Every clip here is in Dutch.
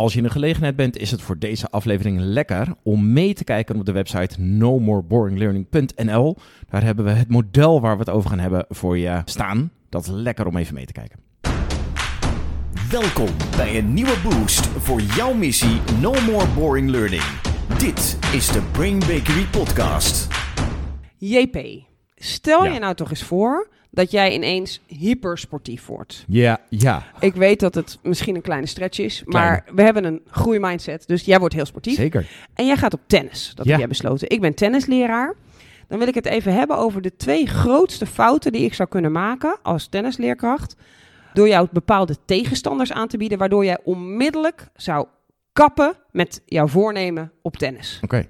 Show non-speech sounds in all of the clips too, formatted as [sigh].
als je in de gelegenheid bent, is het voor deze aflevering lekker om mee te kijken op de website nomoreboriнгlearning.nl. Daar hebben we het model waar we het over gaan hebben voor je staan. Dat is lekker om even mee te kijken. Welkom bij een nieuwe boost voor jouw missie No More Boring Learning. Dit is de Brain Bakery Podcast. JP, stel Ja. je nou toch eens voor dat jij ineens hypersportief wordt. Ja, ja, Ik weet dat het misschien een kleine stretch is, Kleine. maar we hebben een groeimindset, dus jij wordt heel sportief. zeker. En jij gaat op tennis, dat Ja. heb jij besloten. Ik ben tennisleraar. Dan wil ik het even hebben over de twee grootste fouten die ik zou kunnen maken als tennisleerkracht. Door jou bepaalde tegenstanders aan te bieden, waardoor jij onmiddellijk zou kappen met jouw voornemen op tennis. Oké.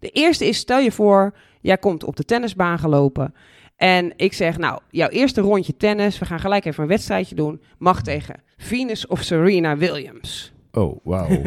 De eerste is, stel je voor, jij komt op de tennisbaan gelopen. En ik zeg, nou, jouw eerste rondje tennis, we gaan gelijk even een wedstrijdje doen, mag tegen Venus of Serena Williams. Oh, wauw. [laughs]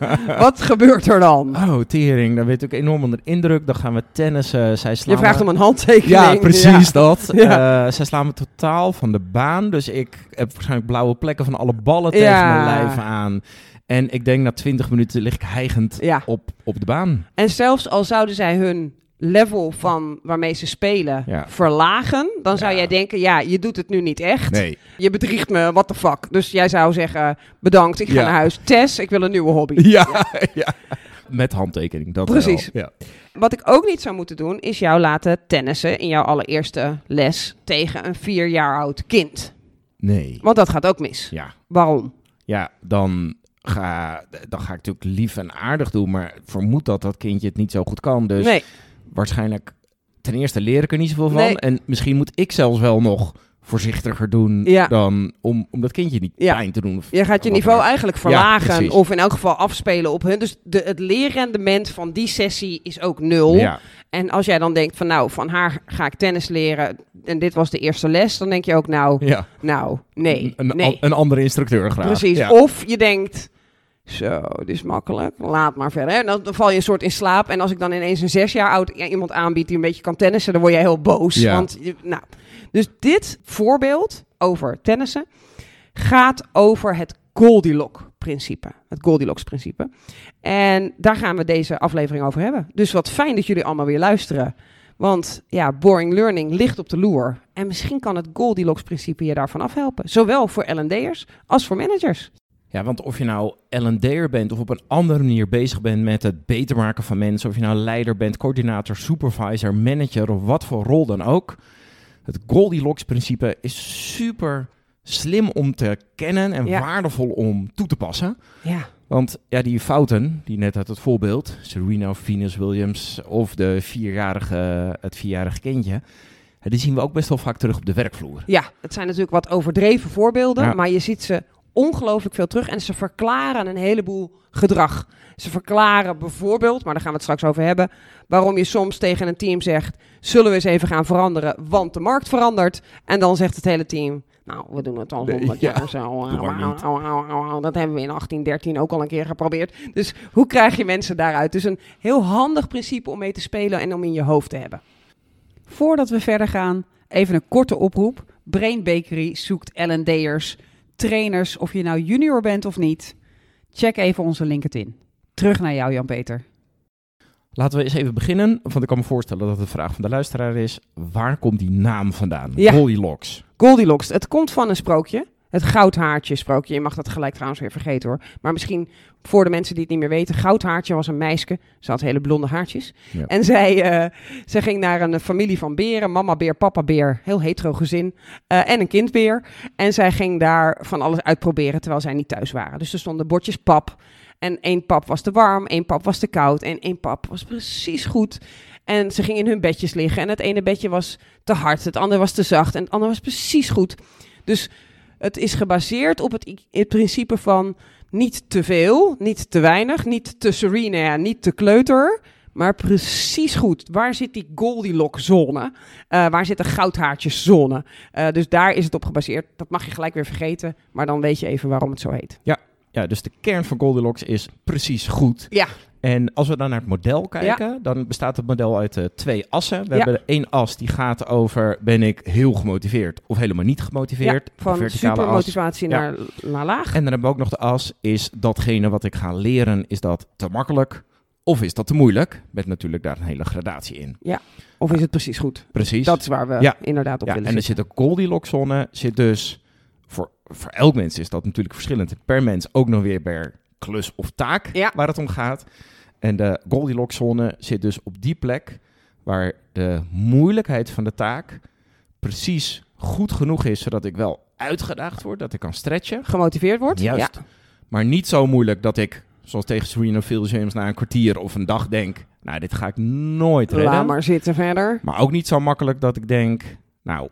[laughs] Wat gebeurt er dan? oh, tering. Dan weet ik enorm onder indruk. Dan gaan we tennissen. Zij slaan Je vraagt me- om een handtekening. Ja, precies dat. Ja. Eh, zij slaan me totaal van de baan. Dus ik heb waarschijnlijk blauwe plekken van alle ballen tegen Ja. mijn lijf aan. En ik denk na 20 minuten lig ik hijgend op, op de baan. En zelfs al zouden zij hun level van waarmee ze spelen Ja. verlagen, dan zou Ja. jij denken, ja, je doet het nu niet echt. Nee. Je bedriegt me, what the fuck. Dus jij zou zeggen, bedankt, ik ga Ja. naar huis. Tess, ik wil een nieuwe hobby. [laughs] Ja, ja. Met handtekening. Dat Precies. Wat ik ook niet zou moeten doen, is jou laten tennissen in jouw allereerste les tegen een vier jaar oud kind. Nee. Want dat gaat ook mis. Ja. Waarom? Ja, dan ga, dan ga ik natuurlijk lief en aardig doen. Maar vermoed dat dat kindje het niet zo goed kan. Dus nee, waarschijnlijk ten eerste leer ik er niet zoveel van. En misschien moet ik zelfs wel nog voorzichtiger doen Ja. dan om, om dat kindje niet Ja. pijn te doen. Of je gaat je niveau eigenlijk verlagen of in elk geval afspelen op hun. Dus de, het leerrendement van die sessie is ook nul. Ja, En als jij dan denkt van nou, van haar ga ik tennis leren en dit was de eerste les, dan denk je ook nou, ja. nou, nee, Een, nee. een andere instructeur graag. Precies. Of je denkt, zo, dit is makkelijk, laat maar verder. En dan, dan val je een soort in slaap. En als ik dan ineens een zes jaar oud iemand aanbied die een beetje kan tennissen, dan word jij heel boos. Ja. Want, nou, dus dit voorbeeld over tennissen gaat over het Goldilocks-principe. Het Goldilocks-principe. En daar gaan we deze aflevering over hebben. Dus wat fijn dat jullie allemaal weer luisteren. Want ja, boring learning ligt op de loer. En misschien kan het Goldilocks-principe je daarvan afhelpen. Zowel voor L&D'ers als voor managers. Ja, want of je nou L&D'er bent of op een andere manier bezig bent met het beter maken van mensen, of je nou leider bent, coördinator, supervisor, manager of wat voor rol dan ook. Het Goldilocks-principe is super slim om te kennen en Ja. waardevol om toe te passen. Ja, Want ja, die fouten, die net uit het voorbeeld, Serena Venus Williams of de vierjarige, het vierjarige kindje, die zien we ook best wel vaak terug op de werkvloer. ja, het zijn natuurlijk wat overdreven voorbeelden, Ja. maar je ziet ze ongelooflijk veel terug en ze verklaren een heleboel gedrag. Ze verklaren bijvoorbeeld, maar daar gaan we het straks over hebben, waarom je soms tegen een team zegt, zullen we eens even gaan veranderen, want de markt verandert. En dan zegt het hele team, nou, we doen het al Nee, honderd ja. jaar zo. Au. Dat hebben we in 1813 ook al een keer geprobeerd. Dus hoe krijg je mensen daaruit? Dus een heel handig principe om mee te spelen en om in je hoofd te hebben. Voordat we verder gaan, even een korte oproep. Brain Bakery zoekt L&D'ers, trainers, of je nou junior bent of niet. Check even onze LinkedIn. Terug naar jou, Jan-Peter. Laten we eens even beginnen, want ik kan me voorstellen dat de vraag van de luisteraar is, waar komt die naam vandaan? Ja. Goldilocks. Goldilocks, het komt van een sprookje. Het goudhaartje sprookje. Je mag dat gelijk trouwens weer vergeten hoor. Maar misschien voor de mensen die het niet meer weten. Goudhaartje was een meisje. Ze had hele blonde haartjes. Ja. En zij, eh, zij ging naar een familie van beren. Mama beer, papa beer. Heel hetero gezin. eh, en een kindbeer. En zij ging daar van alles uitproberen terwijl zij niet thuis waren. Dus er stonden bordjes pap. En één pap was te warm, één pap was te koud. En één pap was precies goed. En ze gingen in hun bedjes liggen. En het ene bedje was te hard, het andere was te zacht. En het andere was precies goed. Dus het is gebaseerd op het, principe van niet te veel, niet te weinig, niet te serena, niet te kleuter, maar precies goed. Waar zit die Goldilocks-zone? Eh, waar zit de goudhaartjeszone? Eh dus daar is het op gebaseerd. Dat mag je gelijk weer vergeten, maar dan weet je even waarom het zo heet. ja, dus de kern van Goldilocks is precies goed. Ja. En als we dan naar het model kijken, dan bestaat het model uit eh, twee assen. We Ja. hebben één as die gaat over ben ik heel gemotiveerd of helemaal niet gemotiveerd. Ja, van verticale super as. motivatie Ja. naar, naar laag. En dan hebben we ook nog de as, is datgene wat ik ga leren, is dat te makkelijk of is dat te moeilijk? Met natuurlijk daar een hele gradatie in. Of is het precies goed? Precies. Dat is waar we Ja. inderdaad op ja, willen en er zit een Goldilocks-zone, zit dus voor, elk mens is dat natuurlijk verschillend. Per mens ook nog weer per klus of taak Ja. waar het om gaat. En de Goldilocks-zone zit dus op die plek waar de moeilijkheid van de taak precies goed genoeg is, zodat ik wel uitgedaagd word, dat ik kan stretchen. Gemotiveerd wordt. Juist. Ja. Maar niet zo moeilijk dat ik, zoals tegen Serena Williams, na een kwartier of een dag denk, nou, dit ga ik nooit redden. Laat maar zitten verder. Maar ook niet zo makkelijk dat ik denk, nou,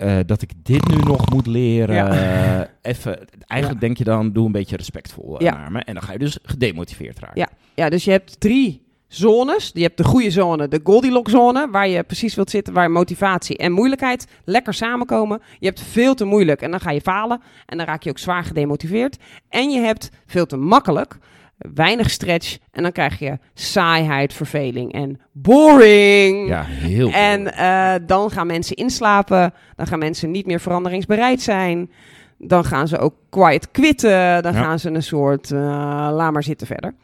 eh, dat ik dit nu nog moet leren. Ja. Eh, even, eigenlijk denk je dan, doe een beetje respectvol eh, Ja. naar me. En dan ga je dus gedemotiveerd raken. Ja. Ja, dus je hebt drie zones. Je hebt de goede zone, de Goldilocks-zone, waar je precies wilt zitten, waar motivatie en moeilijkheid lekker samenkomen. Je hebt veel te moeilijk en dan ga je falen en dan raak je ook zwaar gedemotiveerd. En je hebt veel te makkelijk, weinig stretch en dan krijg je saaiheid, verveling en boring. Ja, heel En eh, dan gaan mensen inslapen. Dan gaan mensen niet meer veranderingsbereid zijn. Dan gaan ze ook quiet quitten. Dan Ja. gaan ze een soort uh, laat maar zitten verder.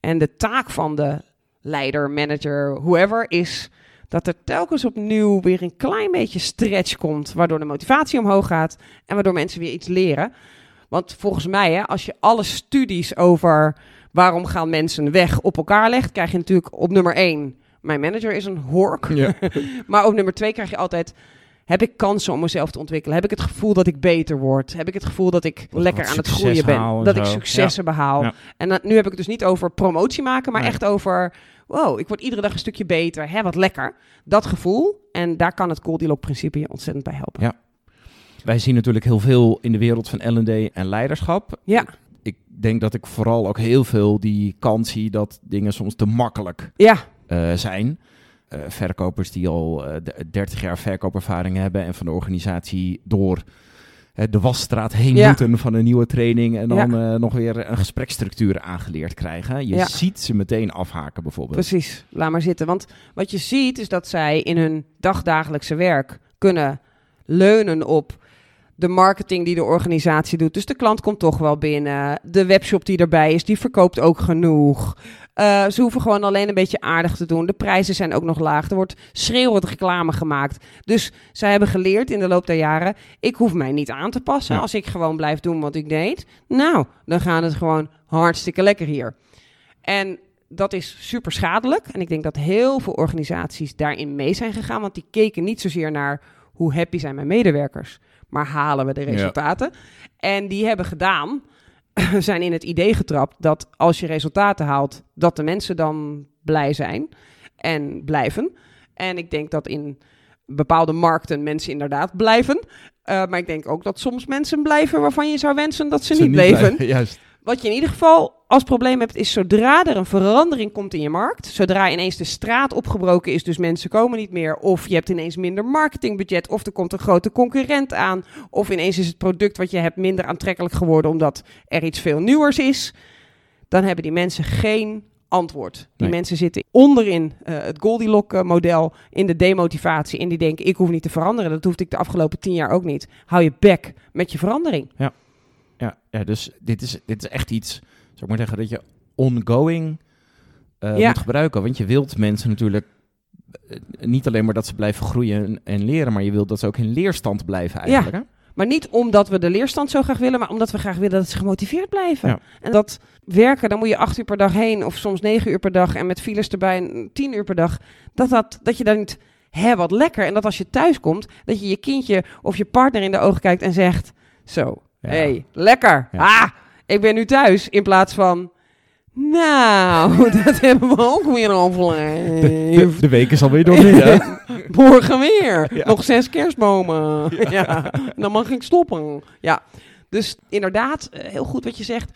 En de taak van de leider, manager, whoever is dat er telkens opnieuw weer een klein beetje stretch komt, waardoor de motivatie omhoog gaat en waardoor mensen weer iets leren. Want volgens mij, hè, als je alle studies over waarom gaan mensen weg op elkaar legt, krijg je natuurlijk op nummer één, mijn manager is een hork. Ja. [laughs] Maar op nummer twee krijg je altijd... Heb ik kansen om mezelf te ontwikkelen? Heb ik het gevoel dat ik beter word? Heb ik het gevoel dat ik Dat lekker aan het groeien ben? Dat ik successen behaal? Ja. En nu heb ik het dus niet over promotie maken, maar Nee. echt over... Wow, ik word iedere dag een stukje beter. Hè, wat lekker. Dat gevoel. En daar kan het Goldilocks-principe je ontzettend bij helpen. Ja. Wij zien natuurlijk heel veel in de wereld van L&D en leiderschap. Ja. Ik denk dat ik vooral ook heel veel die kant zie dat dingen soms te makkelijk Ja, eh, zijn. Eh, verkopers die al eh, de- 30 jaar verkoopervaring hebben en van de organisatie door eh, de wasstraat heen Ja. moeten van een nieuwe training en dan Ja. eh, nog weer een gespreksstructuur aangeleerd krijgen. Je Ja. ziet ze meteen afhaken bijvoorbeeld. Precies, laat maar zitten. Want wat je ziet is dat zij in hun dagdagelijkse werk kunnen leunen op de marketing die de organisatie doet. Dus de klant komt toch wel binnen. De webshop die erbij is, die verkoopt ook genoeg. Eh, ze hoeven gewoon alleen een beetje aardig te doen. De prijzen zijn ook nog laag. Er wordt schreeuwend reclame gemaakt. Dus zij hebben geleerd in de loop der jaren... ik hoef mij niet aan te passen. Ja. Als ik gewoon blijf doen wat ik deed... nou, dan gaat het gewoon hartstikke lekker hier. En dat is super schadelijk. En ik denk dat heel veel organisaties daarin mee zijn gegaan. Want die keken niet zozeer naar hoe happy zijn mijn medewerkers, maar halen we de Ja. resultaten. En die hebben gedaan, [laughs] zijn in het idee getrapt dat als je resultaten haalt, dat de mensen dan blij zijn en blijven. En ik denk dat in bepaalde markten mensen inderdaad blijven. Eh, maar ik denk ook dat soms mensen blijven waarvan je zou wensen dat ze, niet bleven. blijven, [laughs] Juist. Wat je in ieder geval als probleem hebt, is zodra er een verandering komt in je markt, zodra ineens de straat opgebroken is, dus mensen komen niet meer, of je hebt ineens minder marketingbudget, of er komt een grote concurrent aan, of ineens is het product wat je hebt minder aantrekkelijk geworden omdat er iets veel nieuwers is, dan hebben die mensen geen antwoord. Die Nee. mensen zitten onderin eh, het Goldilocks-model, in de demotivatie, en die denken, ik hoef niet te veranderen. Dat hoefde ik de afgelopen tien jaar ook niet. Hou je bek met je verandering. Ja, ja, dus dit is, dit is echt iets, zou ik maar zeggen, dat je ongoing eh, Ja. moet gebruiken. Want je wilt mensen natuurlijk eh, niet alleen maar dat ze blijven groeien en, en leren, maar je wilt dat ze ook in leerstand blijven eigenlijk. Hè? Maar niet omdat we de leerstand zo graag willen, maar omdat we graag willen dat ze gemotiveerd blijven. Ja. En dat werken, dan moet je acht uur per dag heen, of soms negen uur per dag, en met files erbij tien uur per dag. Dat, dat, dat je dan niet, hè, wat lekker. En dat als je thuis komt, dat je je kindje of je partner in de ogen kijkt en zegt, zo, Ja. Hey, lekker. Ah, ik ben nu thuis. In plaats van, nou, [laughs] dat hebben we ook weer De, afgeleid. de week is alweer doorheen. [laughs] Morgen weer. Ja. Nog zes kerstbomen. ja, dan mag ik stoppen. Ja, dus inderdaad, eh, heel goed wat je zegt.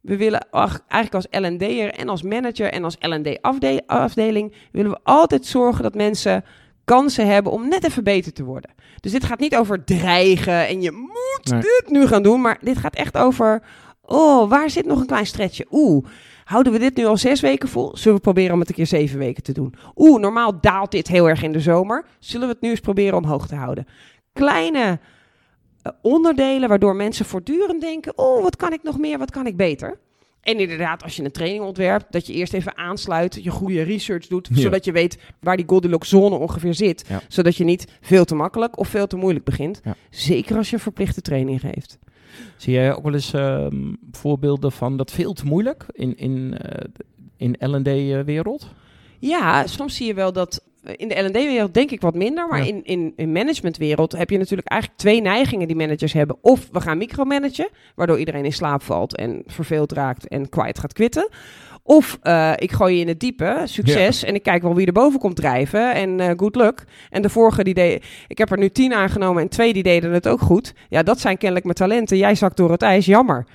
We willen ach, eigenlijk als L&D'er en als manager en als L&D-afdeling... willen we altijd zorgen dat mensen kansen hebben om net even beter te worden. Dus dit gaat niet over dreigen en je moet Nee. dit nu gaan doen. Maar dit gaat echt over Oh, waar zit nog een klein stretchje? Oeh, houden we dit nu al zes weken vol? Zullen we proberen om het een keer zeven weken te doen? Oeh, normaal daalt dit heel erg in de zomer. Zullen we het nu eens proberen omhoog te houden? Kleine eh, onderdelen waardoor mensen voortdurend denken: Oh, wat kan ik nog meer? Wat kan ik beter? En inderdaad, als je een training ontwerpt, dat je eerst even aansluit, je goede research doet, Ja. zodat je weet waar die Goldilocks zone ongeveer zit. Ja. Zodat je niet veel te makkelijk of veel te moeilijk begint. Ja. Zeker als je een verplichte training geeft. Zie jij ook wel eens ehm, voorbeelden van dat veel te moeilijk in, in, eh, in L&D-wereld? Ja, soms zie je wel dat eh, in de L&D-wereld denk ik wat minder, maar Ja. in, in, in managementwereld heb je natuurlijk eigenlijk twee neigingen die managers hebben. Of we gaan micromanagen, waardoor iedereen in slaap valt en verveeld raakt en kwijt gaat quitten. Of eh, ik gooi je in het diepe, succes, en ik kijk wel wie er boven komt drijven en eh, good luck. En de vorige die deed, ik heb er nu tien aangenomen en twee die deden het ook goed. Ja, dat zijn kennelijk mijn talenten. Jij zakt door het ijs, jammer.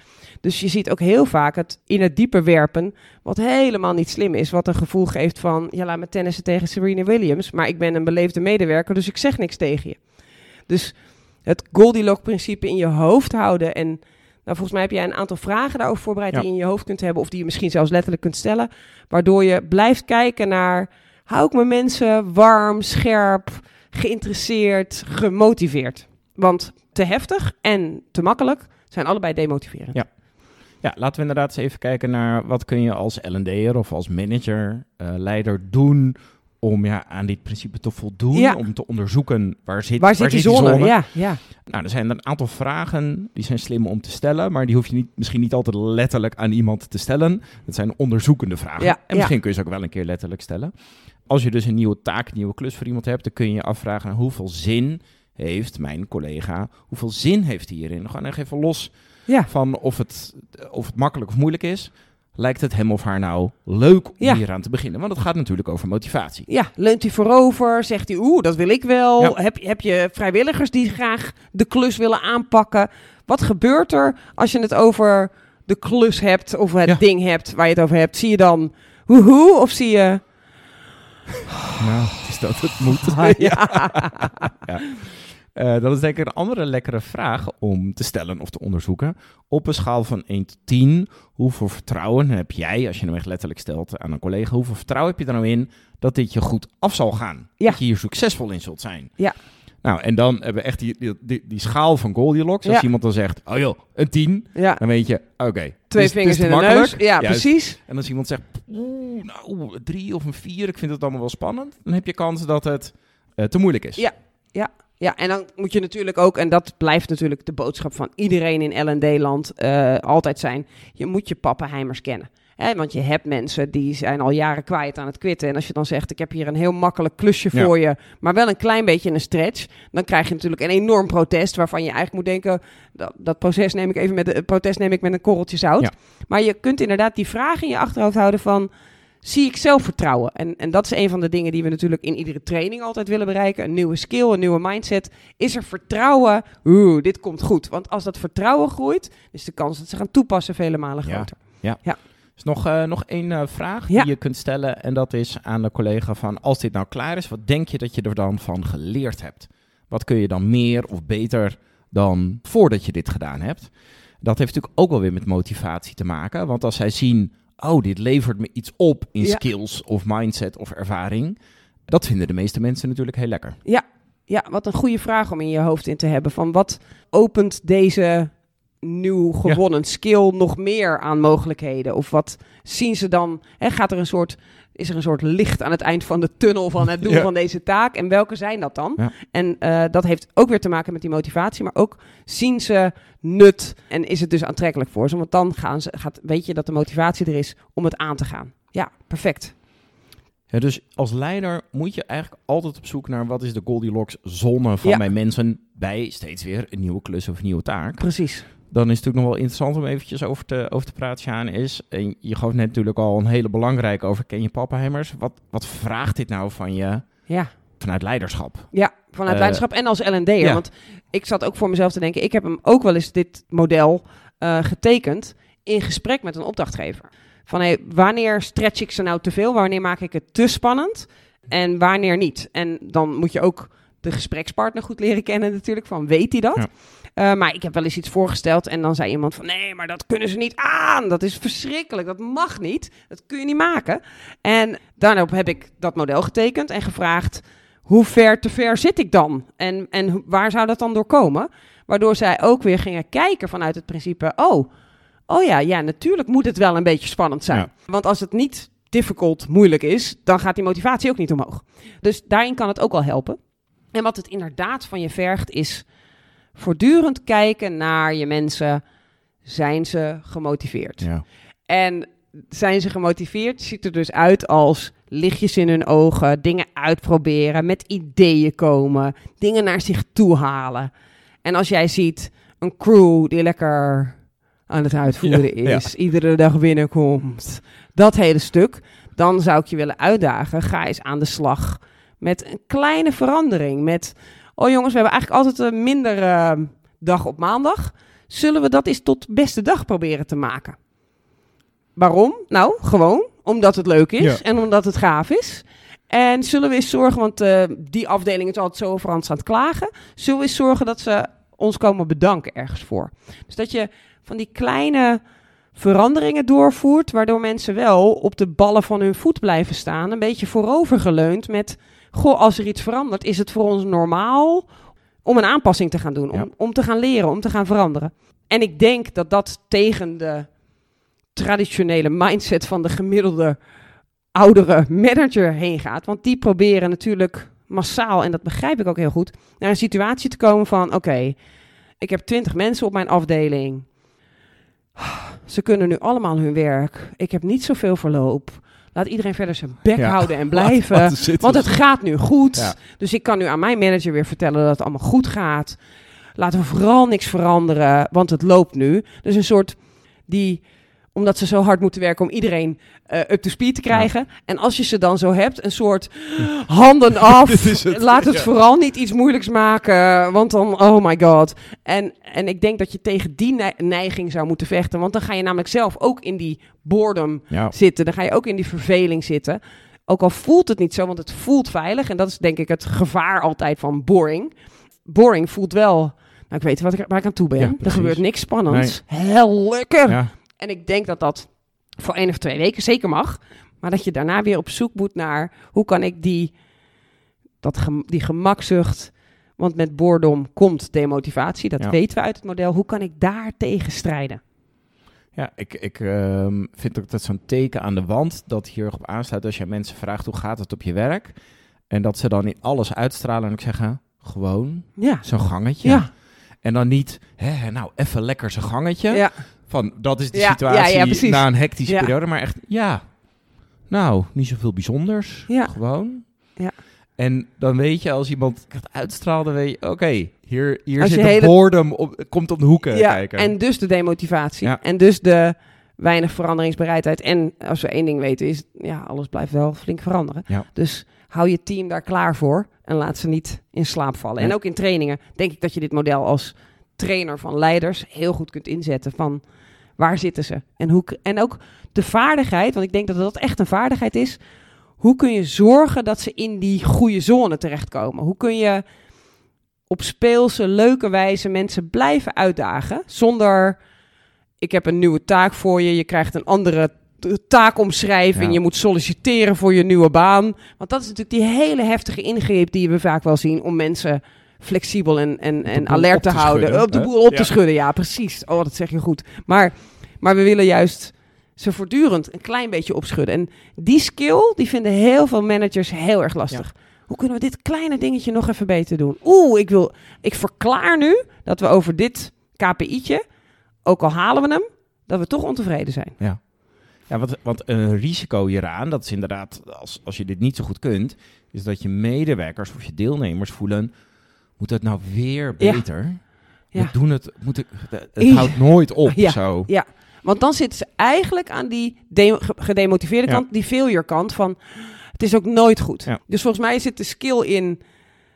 Dus je ziet ook heel vaak het in het diepe werpen, wat helemaal niet slim is. Wat een gevoel geeft van, ja, laat me tennissen tegen Serena Williams. Maar ik ben een beleefde medewerker, dus ik zeg niks tegen je. Dus het Goldilocks-principe in je hoofd houden. En volgens mij heb jij een aantal vragen daarover voorbereid Ja. die je in je hoofd kunt hebben. Of die je misschien zelfs letterlijk kunt stellen. Waardoor je blijft kijken naar, hou ik mijn mensen warm, scherp, geïnteresseerd, gemotiveerd. Want te heftig en te makkelijk zijn allebei demotiverend. Ja. Ja, laten we inderdaad eens even kijken naar wat kun je als L&D'er of als manager, eh, leider doen om ja, aan dit principe te voldoen, Ja. om te onderzoeken waar zit, Waar zit die zone? Ja, ja. Nou, er zijn een aantal vragen die zijn slim om te stellen, maar die hoef je niet, misschien niet altijd letterlijk aan iemand te stellen. Het zijn onderzoekende vragen. Ja, en misschien kun je ze ook wel een keer letterlijk stellen. Als je dus een nieuwe taak, een nieuwe klus voor iemand hebt, dan kun je je afvragen hoeveel zin heeft mijn collega, hoeveel zin heeft hij hierin? Gewoon echt even los Ja. van of het, of het makkelijk of moeilijk is. Lijkt het hem of haar nou leuk om Ja. hier aan te beginnen? Want het gaat natuurlijk over motivatie. Ja, leunt hij voorover? Zegt hij, oeh, dat wil ik wel? Ja. Heb, heb je vrijwilligers die graag de klus willen aanpakken? Wat gebeurt er als je het over de klus hebt of het Ja. ding hebt waar je het over hebt? Zie je dan woehoe of zie je... Nou, het is dat het moet. [laughs] ja. [laughs] Eh, dat is denk ik een andere lekkere vraag om te stellen of te onderzoeken. Op een schaal van 1 tot 10, hoeveel vertrouwen heb jij, als je hem echt letterlijk stelt aan een collega, hoeveel vertrouwen heb je er nou in dat dit je goed af zal gaan? Ja. Dat je hier succesvol in zult zijn? Ja. Nou, en dan hebben we echt die, die, die, die schaal van Goldilocks. Als Ja. iemand dan zegt, oh joh, een 10, ja. dan weet je, oké. Twee vingers in de neus. Ja, Juist. precies. En als iemand zegt, oeh, nou, 3 of een 4, ik vind het allemaal wel spannend, dan heb je kans dat het eh, te moeilijk is. Ja. Ja, en dan moet je natuurlijk ook, en dat blijft natuurlijk de boodschap van iedereen in L&D-land eh, altijd zijn, je moet je pappenheimers kennen. Hè, want je hebt mensen die zijn al jaren kwijt aan het quitten. En als je dan zegt, ik heb hier een heel makkelijk klusje Ja. voor je, maar wel een klein beetje een stretch, dan krijg je natuurlijk een enorm protest waarvan je eigenlijk moet denken, dat, dat proces neem ik even met, protest neem ik met een korreltje zout. Ja. Maar je kunt inderdaad die vraag in je achterhoofd houden van, zie ik zelfvertrouwen? En, en dat is een van de dingen die we natuurlijk in iedere training altijd willen bereiken. Een nieuwe skill, een nieuwe mindset. Is er vertrouwen? Oeh, dit komt goed. Want als dat vertrouwen groeit, is de kans dat ze gaan toepassen vele malen Ja. groter. Er is nog, eh, nog één eh, vraag Ja. die je kunt stellen. En dat is aan de collega van, als dit nou klaar is, wat denk je dat je er dan van geleerd hebt? Wat kun je dan meer of beter dan voordat je dit gedaan hebt? Dat heeft natuurlijk ook wel weer met motivatie te maken. Want als zij zien, oh, dit levert me iets op in Ja. skills of mindset of ervaring. Dat vinden de meeste mensen natuurlijk heel lekker. Ja, wat een goede vraag om in je hoofd in te hebben. Van wat opent deze nieuw gewonnen skill nog meer aan mogelijkheden? Of wat zien ze dan? Hè, gaat er een soort, is er een soort licht aan het eind van de tunnel van het doen Ja. van deze taak? En welke zijn dat dan? Ja. En eh, dat heeft ook weer te maken met die motivatie, maar ook zien ze nut en is het dus aantrekkelijk voor ze? Want dan gaan ze, gaat, weet je dat de motivatie er is om het aan te gaan. Ja, perfect. Ja, dus als leider moet je eigenlijk altijd op zoek naar wat is de Goldilocks zone van Ja. mijn mensen bij steeds weer een nieuwe klus of een nieuwe taak. Precies. Dan is het natuurlijk nog wel interessant om eventjes over te, over te praten, Sjaan, is, en je gaf net natuurlijk al een hele belangrijke over, ken je Pappenheimers? Wat, wat vraagt dit nou van je Ja. vanuit leiderschap? Ja, vanuit Eh, leiderschap en als L&D'er. ja. Want ik zat ook voor mezelf te denken, ik heb hem ook wel eens dit model eh, getekend in gesprek met een opdrachtgever. Van hey, wanneer stretch ik ze nou te veel? Wanneer maak ik het te spannend? En wanneer niet? En dan moet je ook de gesprekspartner goed leren kennen natuurlijk, van weet hij dat? Ja. Eh, maar ik heb wel eens iets voorgesteld en dan zei iemand van nee, maar dat kunnen ze niet aan. Dat is verschrikkelijk, dat mag niet. Dat kun je niet maken. En daarop heb ik dat model getekend en gevraagd hoe ver te ver zit ik dan? En, en waar zou dat dan door komen? Waardoor zij ook weer gingen kijken vanuit het principe, oh, oh ja, ja, natuurlijk moet het wel een beetje spannend zijn. Ja. Want als het niet difficult, moeilijk is, dan gaat die motivatie ook niet omhoog. Dus daarin kan het ook al helpen. En wat het inderdaad van je vergt is voortdurend kijken naar je mensen. Zijn ze gemotiveerd? Ja. En zijn ze gemotiveerd? Ziet er dus uit als lichtjes in hun ogen, dingen uitproberen, met ideeën komen, dingen naar zich toe halen. En als jij ziet een crew die lekker aan het uitvoeren Ja, is, iedere dag binnenkomt, dat hele stuk, dan zou ik je willen uitdagen. Ga eens aan de slag met een kleine verandering. Met, oh jongens, we hebben eigenlijk altijd een minder eh, dag op maandag. Zullen we dat eens tot beste dag proberen te maken? Waarom? Nou, gewoon omdat het leuk is Ja. en omdat het gaaf is. En zullen we eens zorgen, want eh, die afdeling is altijd zo over aan het klagen. Zullen we eens zorgen dat ze ons komen bedanken ergens voor? Dus dat je van die kleine veranderingen doorvoert, waardoor mensen wel op de ballen van hun voet blijven staan. Een beetje voorovergeleund met, goh, als er iets verandert, is het voor ons normaal om een aanpassing te gaan doen. Om, Ja. om te gaan leren, om te gaan veranderen. En ik denk dat dat tegen de traditionele mindset van de gemiddelde oudere manager heen gaat. Want die proberen natuurlijk massaal, en dat begrijp ik ook heel goed, naar een situatie te komen van: oké, ik heb twintig mensen op mijn afdeling. Ze kunnen nu allemaal hun werk. Ik heb niet zoveel verloop. Laat iedereen verder zijn bek Ja. houden en [laughs] blijven. Want het gaat nu goed. Ja. Dus ik kan nu aan mijn manager weer vertellen dat het allemaal goed gaat. Laten we vooral niks veranderen, want het loopt nu. Dus een soort die, omdat ze zo hard moeten werken om iedereen eh, up to speed te krijgen. En als je ze dan zo hebt, een soort [laughs] handen af. Het, Laat het ja. vooral niet iets moeilijks maken, want dan, oh my god. En, en ik denk dat je tegen die ne- neiging zou moeten vechten, want dan ga je namelijk zelf ook in die boredom Ja. zitten. Dan ga je ook in die verveling zitten. Ook al voelt het niet zo, want het voelt veilig. En dat is denk ik het gevaar altijd van boring. Boring voelt wel, nou ik weet wat ik, waar ik aan toe ben. Ja, er gebeurt niks spannends. Heel lekker. Ja. En ik denk dat dat voor één of twee weken zeker mag. Maar dat je daarna weer op zoek moet naar hoe kan ik die, dat gem- die gemakzucht. Want met boredom komt demotivatie. Dat Ja. weten we uit het model. Hoe kan ik daar tegen strijden? Ja, ik, ik ehm, vind ook dat zo'n teken aan de wand dat hier op aansluit als je mensen vraagt hoe gaat het op je werk. En dat ze dan in alles uitstralen en ook zeggen, gewoon Ja. zo'n gangetje. Ja. En dan niet, hè, nou even lekker zo'n gangetje. Ja. Van, dat is de Ja, situatie ja, na een hectische periode. Maar echt, ja, nou, niet zoveel bijzonders. Gewoon. Ja. En dan weet je, als iemand dan weet je, oké, hier, hier Als zit de hele- boredom, op, komt om de hoeken ja, kijken. en dus de demotivatie. Ja. En dus de weinig veranderingsbereidheid. En als we één ding weten is, ja, alles blijft wel flink veranderen. Ja. Dus hou je team daar klaar voor en laat ze niet in slaap vallen. En ook in trainingen denk ik dat je dit model als trainer van leiders heel goed kunt inzetten van waar zitten ze? En, hoe, en ook de vaardigheid, want ik denk dat dat echt een vaardigheid is. Hoe kun je zorgen dat ze in die goede zone terechtkomen? Hoe kun je op speelse, leuke wijze mensen blijven uitdagen zonder ik heb een nieuwe taak voor je, je krijgt een andere taakomschrijving, Ja. je moet solliciteren voor je nieuwe baan. Want dat is natuurlijk die hele heftige ingreep die we vaak wel zien om mensen flexibel en, en, en alert te, te houden. schudden, op de boel op Ja. te schudden, ja, precies. Oh, dat zeg je goed. Maar, maar we willen juist ze voortdurend een klein beetje opschudden. En die skill, die vinden heel veel managers heel erg lastig. Hoe kunnen we dit kleine dingetje nog even beter doen? Oeh, ik wil, ik verklaar nu dat we over dit KPI'tje, ook al halen we hem, dat we toch ontevreden zijn. Ja, want, want een risico hieraan, dat is inderdaad, als, als je dit niet zo goed kunt, is dat je medewerkers of je deelnemers voelen, moet het nou weer beter? Ja. We doen het, moet ik, het houdt nooit op Ja. zo. Ja, want dan zitten ze eigenlijk aan die de- ge- gedemotiveerde Ja. kant, die failure kant van het is ook nooit goed. Ja. Dus volgens mij zit de skill in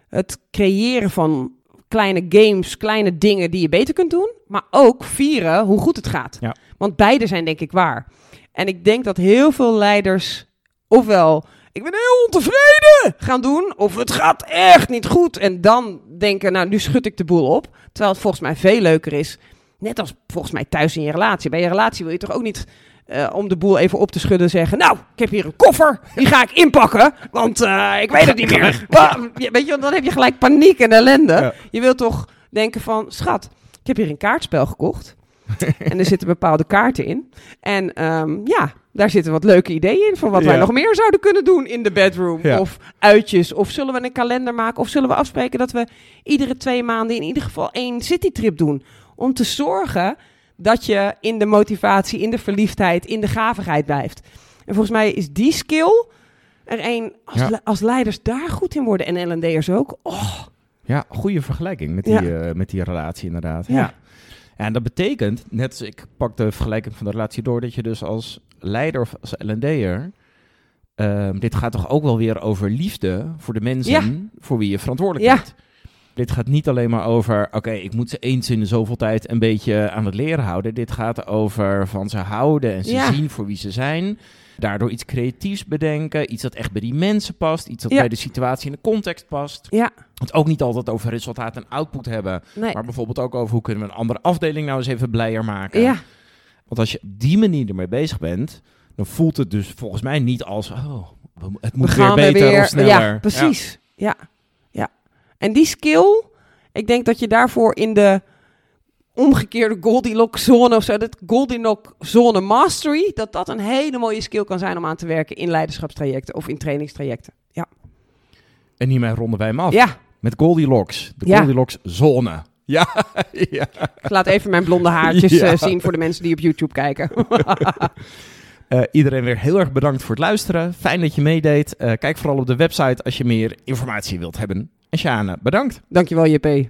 het creëren van kleine games, kleine dingen die je beter kunt doen, maar ook vieren hoe goed het gaat. Ja. Want beide zijn denk ik waar. En ik denk dat heel veel leiders ofwel ik ben heel ontevreden gaan doen. Of het gaat echt niet goed. En dan denken, nou, nu schud ik de boel op. Terwijl het volgens mij veel leuker is. Net als volgens mij thuis in je relatie. Bij je relatie wil je toch ook niet eh, om de boel even op te schudden zeggen... Nou, ik heb hier een koffer. Die ga ik inpakken. Want eh, ik weet het niet meer. [laughs] Weet je, dan heb je gelijk paniek en ellende. Ja. Je wilt toch denken van... Schat, ik heb hier een kaartspel gekocht. [laughs] en er zitten bepaalde kaarten in. En ehm, ja, daar zitten wat leuke ideeën in van wat wij nog meer zouden kunnen doen in de bedroom. Ja. Of uitjes. Of zullen we een kalender maken? Of zullen we afspreken dat we iedere twee maanden in ieder geval één citytrip doen? Om te zorgen dat je in de motivatie, in de verliefdheid, in de gavigheid blijft. En volgens mij is die skill er een, als, Ja. le- als leiders daar goed in worden en L&D'ers ook. Oh, Ja, goede vergelijking met die, eh, met die relatie inderdaad. Ja. En dat betekent, net als ik pak de vergelijking van de relatie door, dat je dus als leider of als L&D'er, ehm, dit gaat toch ook wel weer over liefde voor de mensen Ja. voor wie je verantwoordelijk Ja. bent. Dit gaat niet alleen maar over, oké, ik moet ze eens in de zoveel tijd een beetje aan het leren houden. Dit gaat over van ze houden en ze Ja. zien voor wie ze zijn. Daardoor iets creatiefs bedenken, iets dat echt bij die mensen past, iets dat Ja. bij de situatie en de context past. ja, Het ook niet altijd over resultaat en output hebben, nee. maar bijvoorbeeld ook over hoe kunnen we een andere afdeling nou eens even blijer maken. Ja, Want als je op die manier ermee bezig bent, dan voelt het dus volgens mij niet als, oh, het moet we weer beter er weer. of sneller. Ja, precies. Ja. ja. En die skill, ik denk dat je daarvoor in de omgekeerde Goldilocks zone of zo, dat Goldilocks zone mastery, dat dat een hele mooie skill kan zijn om aan te werken in leiderschapstrajecten of in trainingstrajecten. Ja. En hiermee ronden wij hem af. Ja, Met Goldilocks, de Ja. Goldilocks zone. Ja, [laughs] ja. ik laat even mijn blonde haartjes Ja. eh, zien voor de mensen die op YouTube kijken. [laughs] Eh, iedereen weer heel erg bedankt voor het luisteren. Fijn dat je meedeed. Eh, kijk vooral op de website als je meer informatie wilt hebben. En Sjane, bedankt. Dankjewel JP.